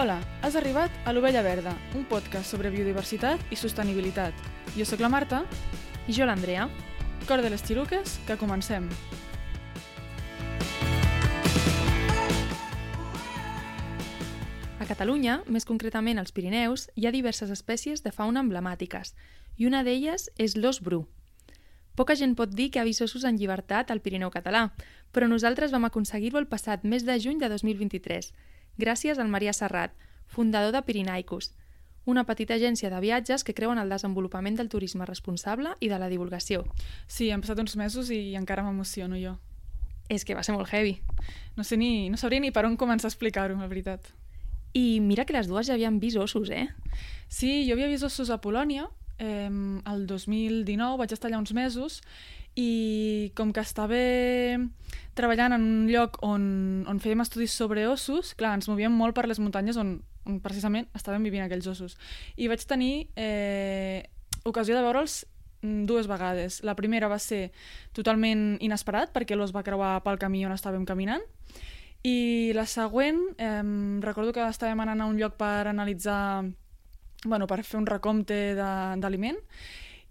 Hola, has arribat a l'Ovella Verda, un podcast sobre biodiversitat i sostenibilitat. Jo sóc la Marta. I jo l'Andrea. Cor de les xiruques, que comencem. A Catalunya, més concretament als Pirineus, hi ha diverses espècies de fauna emblemàtiques, i una d'elles és l'os bru. Poca gent pot dir que ha vist ossos en llibertat al Pirineu català, però nosaltres vam aconseguir-ho el passat mes de juny de 2023, gràcies al Maria Serrat, fundador de Pirinaicus, una petita agència de viatges que creuen el desenvolupament del turisme responsable i de la divulgació. Sí, han passat uns mesos i encara m'emociono jo. És que va ser molt heavy. No sé ni, no sabria ni per on començar a explicar-ho, la veritat. I mira que les dues ja havien vist ossos, eh? Sí, jo havia vist ossos a Polònia, eh, el 2019, vaig estar allà uns mesos, i com que estava treballant en un lloc on, on fèiem estudis sobre ossos, clar, ens movíem molt per les muntanyes on, on precisament estaven vivint aquells ossos. I vaig tenir eh, ocasió de veure'ls dues vegades. La primera va ser totalment inesperat, perquè l'os va creuar pel camí on estàvem caminant, i la següent, eh, recordo que estàvem anant a un lloc per analitzar, bueno, per fer un recompte d'aliment,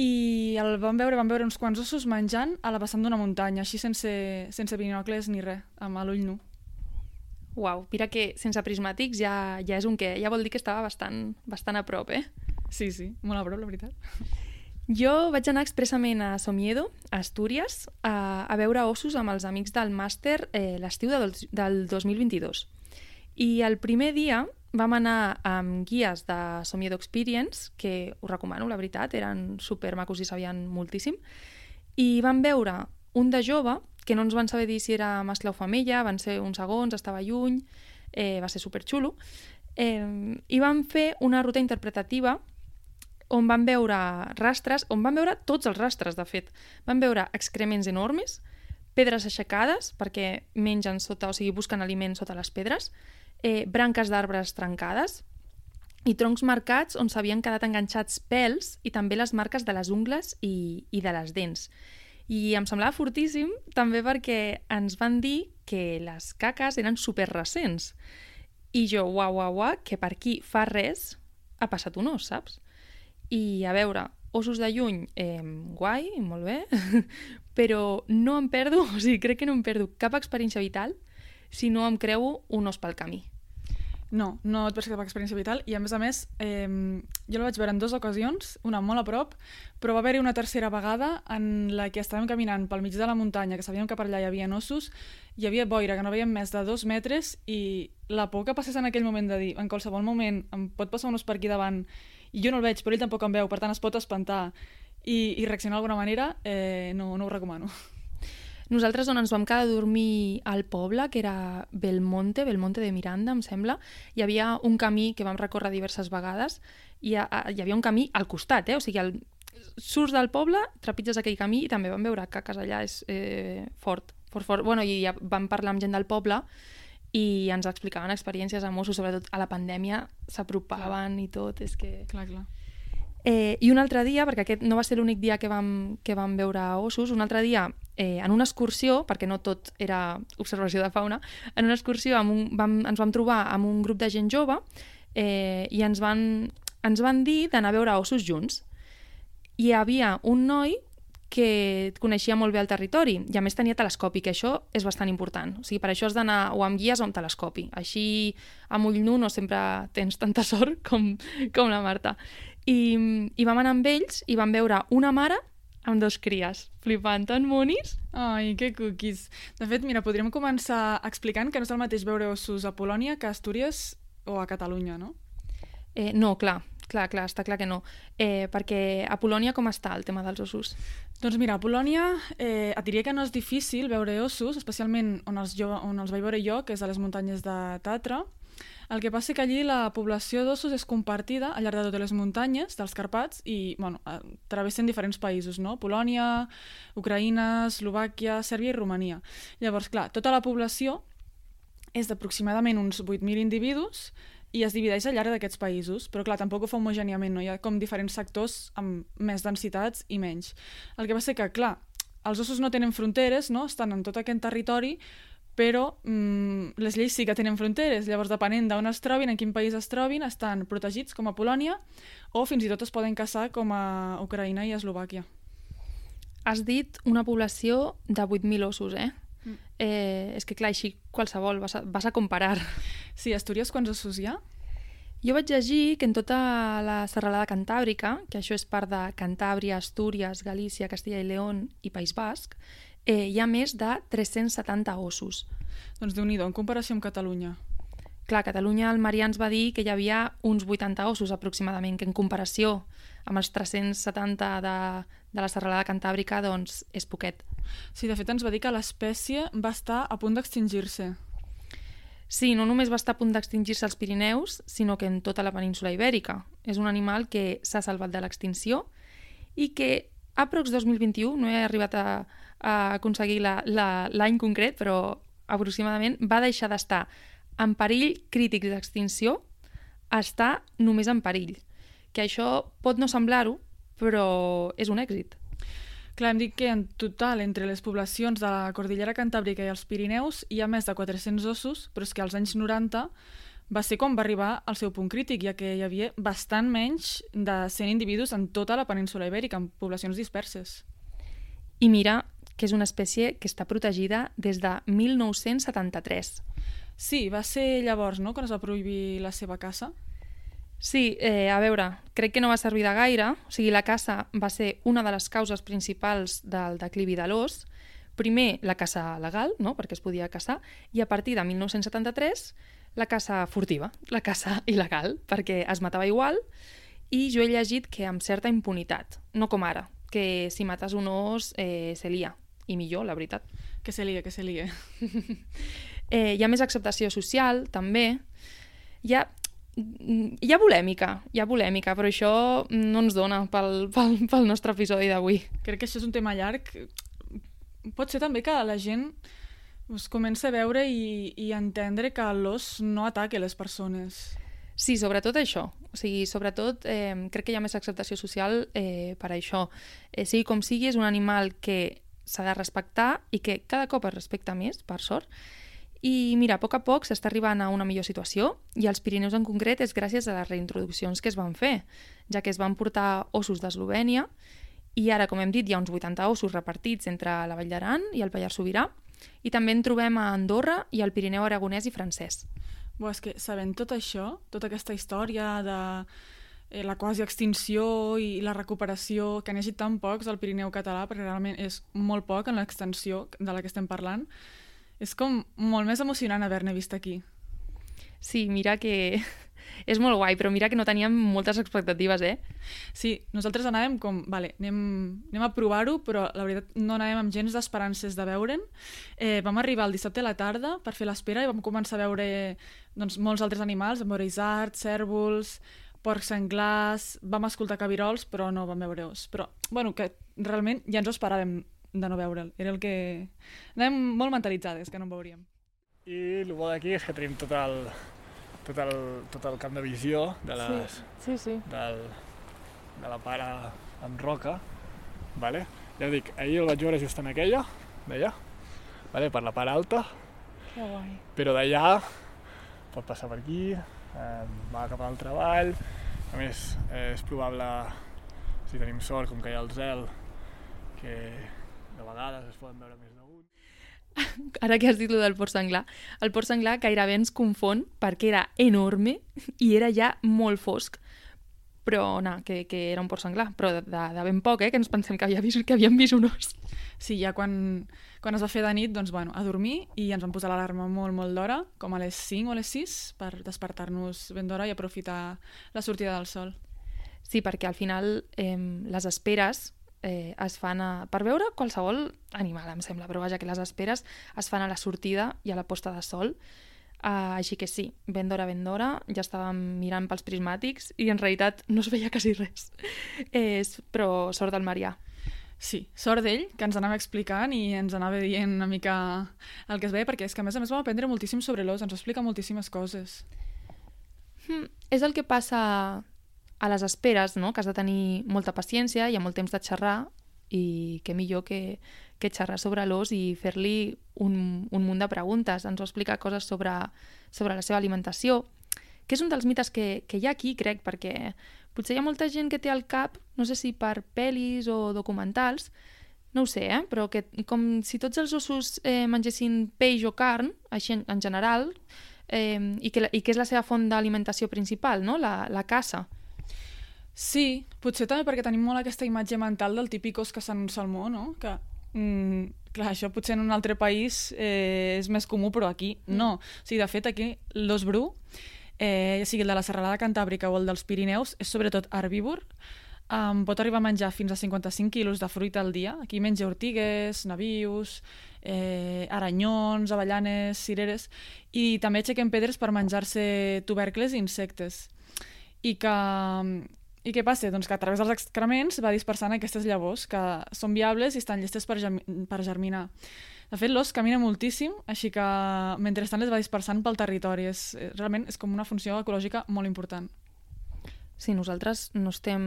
i el vam veure, vam veure uns quants ossos menjant a la vessant d'una muntanya, així sense, sense binocles ni res, amb l'ull nu. Uau, mira que sense prismàtics ja, ja és un què, ja vol dir que estava bastant, bastant a prop, eh? Sí, sí, molt a prop, la veritat. Jo vaig anar expressament a Somiedo, a Astúries, a, a veure ossos amb els amics del màster eh, l'estiu de, del 2022. I el primer dia vam anar amb guies de Somiedo Experience, que us recomano, la veritat, eren super macos i sabien moltíssim, i vam veure un de jove, que no ens van saber dir si era mascle o femella, van ser uns segons, estava lluny, eh, va ser super xulo, eh, i vam fer una ruta interpretativa on van veure rastres, on van veure tots els rastres, de fet. Van veure excrements enormes, pedres aixecades, perquè mengen sota, o sigui, busquen aliment sota les pedres, eh, branques d'arbres trencades i troncs marcats on s'havien quedat enganxats pèls i també les marques de les ungles i, i de les dents. I em semblava fortíssim també perquè ens van dir que les caques eren super recents. I jo, uau, uau, uau, que per aquí fa res ha passat un os, saps? I a veure, ossos de lluny, eh, guai, molt bé, però no em perdo, o sigui, crec que no em perdo cap experiència vital si no em creu un os pel camí. No, no et perds cap experiència vital i a més a més eh, jo la vaig veure en dues ocasions, una molt a prop, però va haver-hi una tercera vegada en la que estàvem caminant pel mig de la muntanya, que sabíem que per allà hi havia ossos, hi havia boira, que no veiem més de dos metres i la por que passés en aquell moment de dir en qualsevol moment em pot passar un os per aquí davant i jo no el veig, però ell tampoc em veu, per tant es pot espantar i, i reaccionar d'alguna manera, eh, no, no ho recomano. Nosaltres on ens vam quedar a dormir al poble, que era Belmonte, Belmonte de Miranda, em sembla, hi havia un camí que vam recórrer diverses vegades i hi, hi havia un camí al costat, eh? o sigui, el, surts del poble, trepitges aquell camí i també vam veure caques allà, és eh, fort, fort, fort. Bueno, i ja vam parlar amb gent del poble i ens explicaven experiències a Mossos, sobretot a la pandèmia s'apropaven i tot, és que... Clar, clar. Eh, I un altre dia, perquè aquest no va ser l'únic dia que vam, que vam veure ossos, un altre dia eh, en una excursió, perquè no tot era observació de fauna, en una excursió amb un, vam, ens vam trobar amb un grup de gent jove eh, i ens van, ens van dir d'anar a veure ossos junts. I hi havia un noi que coneixia molt bé el territori i a més tenia telescopi, que això és bastant important. O sigui, per això has d'anar o amb guies o amb telescopi. Així, amb ull nu no sempre tens tanta sort com, com la Marta. I, I vam anar amb ells i vam veure una mare amb dos cries, flipant, tan monis. Ai, que cookies. De fet, mira, podríem començar explicant que no és el mateix veure ossos a Polònia que a Astúries o a Catalunya, no? Eh, no, clar, clar, clar, està clar que no. Eh, perquè a Polònia com està el tema dels ossos? Doncs mira, a Polònia eh, et diria que no és difícil veure ossos, especialment on els, jo, on els vaig veure jo, que és a les muntanyes de Tatra, el que passa que allí la població d'ossos és compartida al llarg de totes les muntanyes dels Carpats i bueno, travessen diferents països, no? Polònia, Ucraïna, Eslovàquia, Sèrbia i Romania. Llavors, clar, tota la població és d'aproximadament uns 8.000 individus i es divideix al llarg d'aquests països, però clar, tampoc ho fa homogèniament, no? hi ha com diferents sectors amb més densitats i menys. El que va ser que, clar, els ossos no tenen fronteres, no? estan en tot aquest territori, però mm, les lleis sí que tenen fronteres, llavors depenent d'on es trobin, en quin país es trobin, estan protegits com a Polònia o fins i tot es poden caçar com a Ucraïna i Eslovàquia. Has dit una població de 8.000 ossos, eh? Mm. eh? És que clar, així qualsevol vas a, vas a comparar. Sí, Astúries quants ossos hi ha? Jo vaig llegir que en tota la serralada cantàbrica, que això és part de Cantàbria, Astúries, Galícia, Castilla i León i País Basc, eh, hi ha més de 370 ossos. Doncs déu nhi en comparació amb Catalunya. Clar, Catalunya, el Marià ens va dir que hi havia uns 80 ossos aproximadament, que en comparació amb els 370 de, de la serralada cantàbrica, doncs és poquet. Sí, de fet ens va dir que l'espècie va estar a punt d'extingir-se. Sí, no només va estar a punt d'extingir-se als Pirineus, sinó que en tota la península ibèrica. És un animal que s'ha salvat de l'extinció i que a Prox 2021, no he arribat a, a aconseguir l'any concret, però aproximadament va deixar d'estar en perill crític d'extinció a estar només en perill. Que això pot no semblar-ho, però és un èxit. Clar, hem dit que en total, entre les poblacions de la Cordillera Cantàbrica i els Pirineus, hi ha més de 400 ossos, però és que als anys 90 va ser quan va arribar al seu punt crític, ja que hi havia bastant menys de 100 individus en tota la península ibèrica, en poblacions disperses. I mira que és una espècie que està protegida des de 1973. Sí, va ser llavors, no?, quan es va prohibir la seva caça. Sí, eh, a veure, crec que no va servir de gaire. O sigui, la caça va ser una de les causes principals del declivi de l'os. Primer, la caça legal, no?, perquè es podia caçar, i a partir de 1973, la caça furtiva, la caça il·legal, perquè es matava igual, i jo he llegit que amb certa impunitat, no com ara, que si mates un os eh, se lia, i millor, la veritat. Que se lia, que se lia. eh, hi ha més acceptació social, també. Hi ha hi ha polèmica, hi ha polèmica, però això no ens dona pel, pel, pel nostre episodi d'avui. Crec que això és un tema llarg. Pot ser també que la gent es comença a veure i, i entendre que l'os no ataca les persones. Sí, sobretot això. O sigui, sobretot eh, crec que hi ha més acceptació social eh, per això. Eh, sigui com sigui, és un animal que s'ha de respectar i que cada cop es respecta més, per sort, i mira, a poc a poc s'està arribant a una millor situació i als Pirineus en concret és gràcies a les reintroduccions que es van fer, ja que es van portar ossos d'Eslovènia i ara, com hem dit, hi ha uns 80 ossos repartits entre la Vall d'Aran i el Pallars Sobirà i també en trobem a Andorra i al Pirineu aragonès i francès. Bo, és que sabent tot això, tota aquesta història de eh, la quasi extinció i la recuperació, que han llegit tan pocs al Pirineu català, perquè realment és molt poc en l'extensió de la que estem parlant, és com molt més emocionant haver-ne vist aquí. Sí, mira que és molt guai, però mira que no teníem moltes expectatives, eh? Sí, nosaltres anàvem com, vale, anem, anem a provar-ho, però la veritat no anàvem amb gens d'esperances de veure'n. Eh, vam arribar el dissabte a la tarda per fer l'espera i vam començar a veure doncs, molts altres animals, vam veure isards, cèrvols, porcs senglars, vam escoltar cabirols, però no vam veure os. Però, bueno, que realment ja ens ho esperàvem de no veure'l. Era el que... Anàvem molt mentalitzades, que no en veuríem. I el bo d'aquí és que tenim tot el, tot el, tot el camp de visió de, les, sí, sí, sí. Del, de la pare en roca. Vale? Ja dic, ahir el vaig veure just en aquella, d'allà, vale? per la part alta, que guai. però d'allà pot passar per aquí, eh, va cap al treball, a més eh, és probable, si tenim sort, com que hi ha el zel, que de vegades es poden veure més d'un. Ara que has dit del port senglar, el port senglar gairebé ens confon perquè era enorme i era ja molt fosc però no, que, que era un port senglar, però de, de, de ben poc, eh, que ens pensem que, havia vist, que havíem vist un os. Sí, ja quan, quan es va fer de nit, doncs, bueno, a dormir i ens van posar l'alarma molt, molt d'hora, com a les 5 o les 6, per despertar-nos ben d'hora i aprofitar la sortida del sol. Sí, perquè al final eh, les esperes eh, es fan a, per veure qualsevol animal, em sembla, però vaja, que les esperes es fan a la sortida i a la posta de sol. Uh, així que sí, ben d'hora, ben d'hora, ja estàvem mirant pels prismàtics i en realitat no es veia quasi res. És, però sort del Marià. Sí, sort d'ell, que ens anava explicant i ens anava dient una mica el que es veia, perquè és que a més a més vam aprendre moltíssim sobre l'os, ens explica moltíssimes coses. Hmm, és el que passa a les esperes, no? que has de tenir molta paciència, hi ha molt temps de xerrar i que millor que, que xerrar sobre l'os i fer-li un, un munt de preguntes. Ens va explicar coses sobre, sobre la seva alimentació, que és un dels mites que, que hi ha aquí, crec, perquè potser hi ha molta gent que té al cap, no sé si per pel·lis o documentals, no ho sé, eh? però que com si tots els ossos eh, mengessin peix o carn, així en, en general, eh, i, que, i que és la seva font d'alimentació principal, no? la, la caça. Sí, potser també perquè tenim molt aquesta imatge mental del típic os que s'en un salmó, no? Que, mm, clar, això potser en un altre país eh, és més comú, però aquí no. O sigui, de fet, aquí l'os bru, eh, ja sigui el de la serralada cantàbrica o el dels Pirineus, és sobretot herbívor, um, pot arribar a menjar fins a 55 quilos de fruita al dia. Aquí menja ortigues, navius, eh, aranyons, avellanes, cireres, i també aixequen pedres per menjar-se tubercles i insectes. I que, i què passa? Doncs que a través dels excrements va dispersant aquestes llavors que són viables i estan llestes per, per germinar. De fet, l'os camina moltíssim, així que mentrestant les va dispersant pel territori. És, eh, realment és com una funció ecològica molt important. Sí, nosaltres no estem...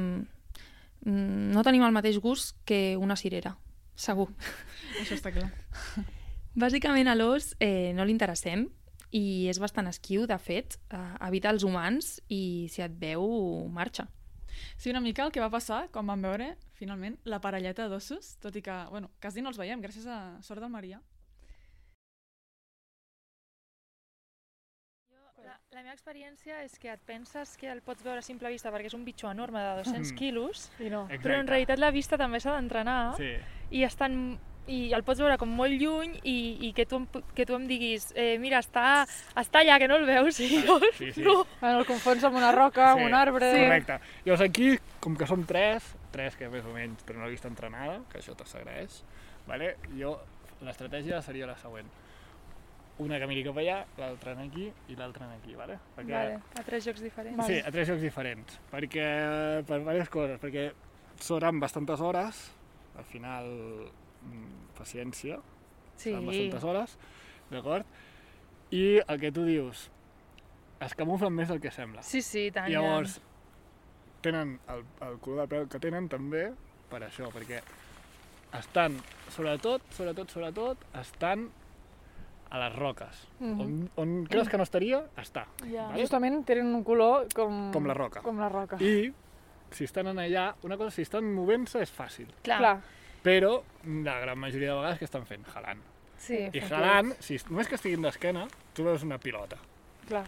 no tenim el mateix gust que una cirera, segur. Això està clar. Bàsicament a l'os eh, no li interessem i és bastant esquiu, de fet, eh, evita els humans i si et veu, marxa. Sí, una mica el que va passar quan vam veure, finalment, la parelleta d'ossos, tot i que, bueno, quasi no els veiem, gràcies a sort del Maria. La, la meva experiència és que et penses que el pots veure a simple vista perquè és un bitxo enorme de 200 Mm. quilos, I no. però en realitat la vista també s'ha d'entrenar Sí, i estan i el pots veure com molt lluny i, i que, tu, em- que tu em diguis eh, mira, està, està allà, que no el veus i jo, sí, sí. no, Bueno, el confons amb una roca, Sí, amb un arbre... Correcte. Llavors aquí, com que som tres, tres que més o menys tenen una vista entrenada, que això t'agraeix, vale? jo l'estratègia seria la següent. Una que miri cap allà, l'altra en aquí i l'altra en aquí, vale? Perquè, vale, a tres jocs diferents. Sí, a tres jocs diferents. Perquè, per diverses coses. Perquè seran bastantes hores, al final, paciència, Sí, seran bastantes hores, d'acord? I el que tu dius, es camuflen més del que sembla. sí, sí, tant. I llavors, tenen el, el color de pèl que tenen també per això, perquè estan, sobretot, sobretot, sobretot, estan a les roques. Mhm. on, on creus que no estaria, està. Ja. Vale? Justament tenen un color com... Com la roca. Com la roca. I si estan en allà, una cosa, si estan movent-se és fàcil, Clar, Clar. Però la gran majoria de vegades que estan fent? Jalant. sí. I jalant, si, només que estiguin d'esquena, tu veus una pilota. Clar.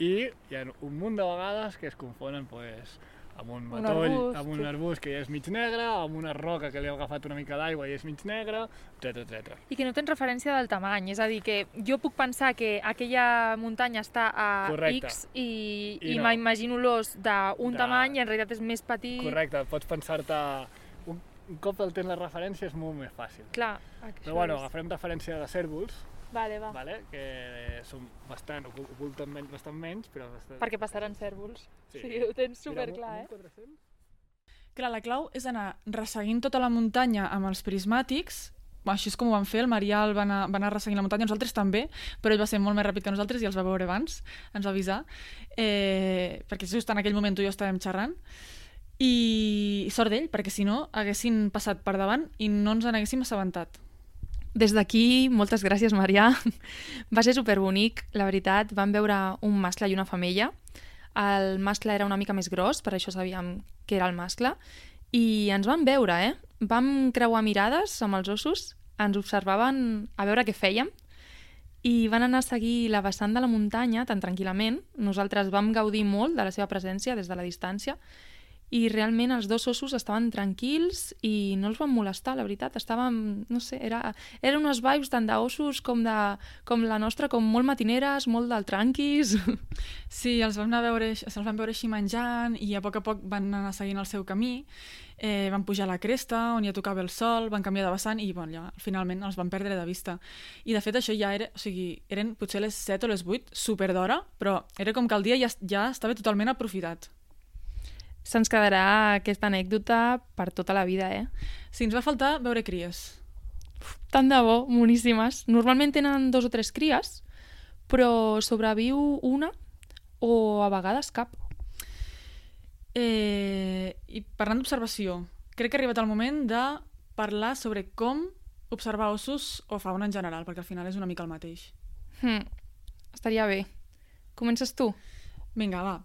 I hi ha un munt de vegades que es confonen pues, amb un Un matoll, arbust, amb un sí. arbust que ja és mig negre, amb una roca que li ha agafat una mica d'aigua i és mig negre, etc etc. I que no tens referència del tamany, és a dir, que jo puc pensar que aquella muntanya està a Correcte. X i, I i, no. m'imagino l'os d'un De- tamany i en realitat és més petit. Correcte, pots pensar-te... Un, cop el tens la referència és molt més fàcil. Clar, això Però bueno, és... agafarem referència de cèrvols, Vale, va. vale? que són bastant, ocu- oculten menys, bastant menys, però... Bastant... Perquè passaran cèrvols. Sí. Sí, ho tens Mira, superclar, un- eh? amb un 400? Clar, la clau és anar resseguint tota la muntanya amb els prismàtics, així és com ho van fer, el Marià el va anar, va anar resseguint la muntanya, nosaltres també, però ell va ser molt més ràpid que nosaltres i els va veure abans, ens va avisar, eh, perquè just en aquell moment tu i jo estàvem xerrant, i sort d'ell, perquè si no haguessin passat per davant i no ens n'haguéssim assabentat. Des d'aquí, moltes gràcies, Marià. Va ser superbonic, la veritat. Vam veure un mascle i una femella. El mascle era una mica més gros, per això sabíem que era el mascle. I ens van veure, eh? Vam creuar mirades amb els ossos, ens observaven a veure què fèiem i van anar a seguir la vessant de la muntanya tan tranquil·lament. Nosaltres vam gaudir molt de la seva presència des de la distància i realment els dos ossos estaven tranquils i no els van molestar, la veritat. Estàvem, no sé, era, eren unes vibes tant d'ossos com, de, com la nostra, com molt matineres, molt del tranquis. Sí, els vam, anar veure, se'ls van veure així menjant i a poc a poc van anar seguint el seu camí, eh, van pujar a la cresta on ja tocava el sol, van canviar de vessant i bueno, ja, finalment els van perdre de vista. I de fet això ja era, o sigui, eren potser les 7 o les 8, super d'hora, però era com que el dia ja, ja estava totalment aprofitat. Se'ns quedarà aquesta anècdota per tota la vida, eh? Sí, ens va faltar veure cries. Tant de bo, moníssimes. Normalment tenen dos o tres cries, però sobreviu una o a vegades cap. Eh, I parlant d'observació, crec que ha arribat el moment de parlar sobre com observar ossos o fauna en general, perquè al final és una mica el mateix. Hm, estaria bé. Comences tu? Vinga, va.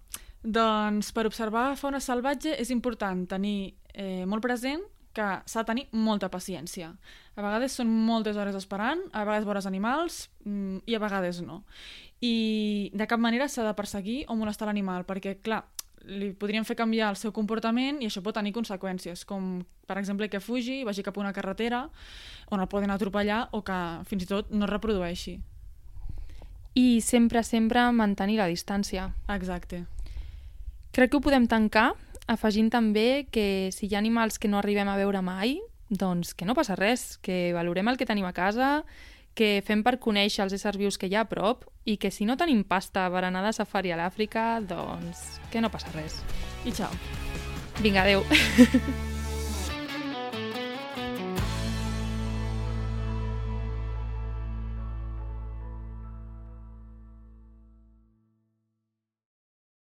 Doncs per observar fauna salvatge és important tenir eh, molt present que s'ha de tenir molta paciència. A vegades són moltes hores esperant, a vegades veuràs animals mm, i a vegades no. I de cap manera s'ha de perseguir o molestar l'animal, perquè, clar, li podrien fer canviar el seu comportament i això pot tenir conseqüències, com per exemple que fugi, vagi cap a una carretera on el poden atropellar o que fins i tot no es reprodueixi. I sempre, sempre mantenir la distància. Exacte. Crec que ho podem tancar afegint també que si hi ha animals que no arribem a veure mai, doncs que no passa res, que valorem el que tenim a casa, que fem per conèixer els éssers vius que hi ha a prop i que si no tenim pasta per anar de safari a l'Àfrica, doncs que no passa res. I ciao. Vinga, adeu.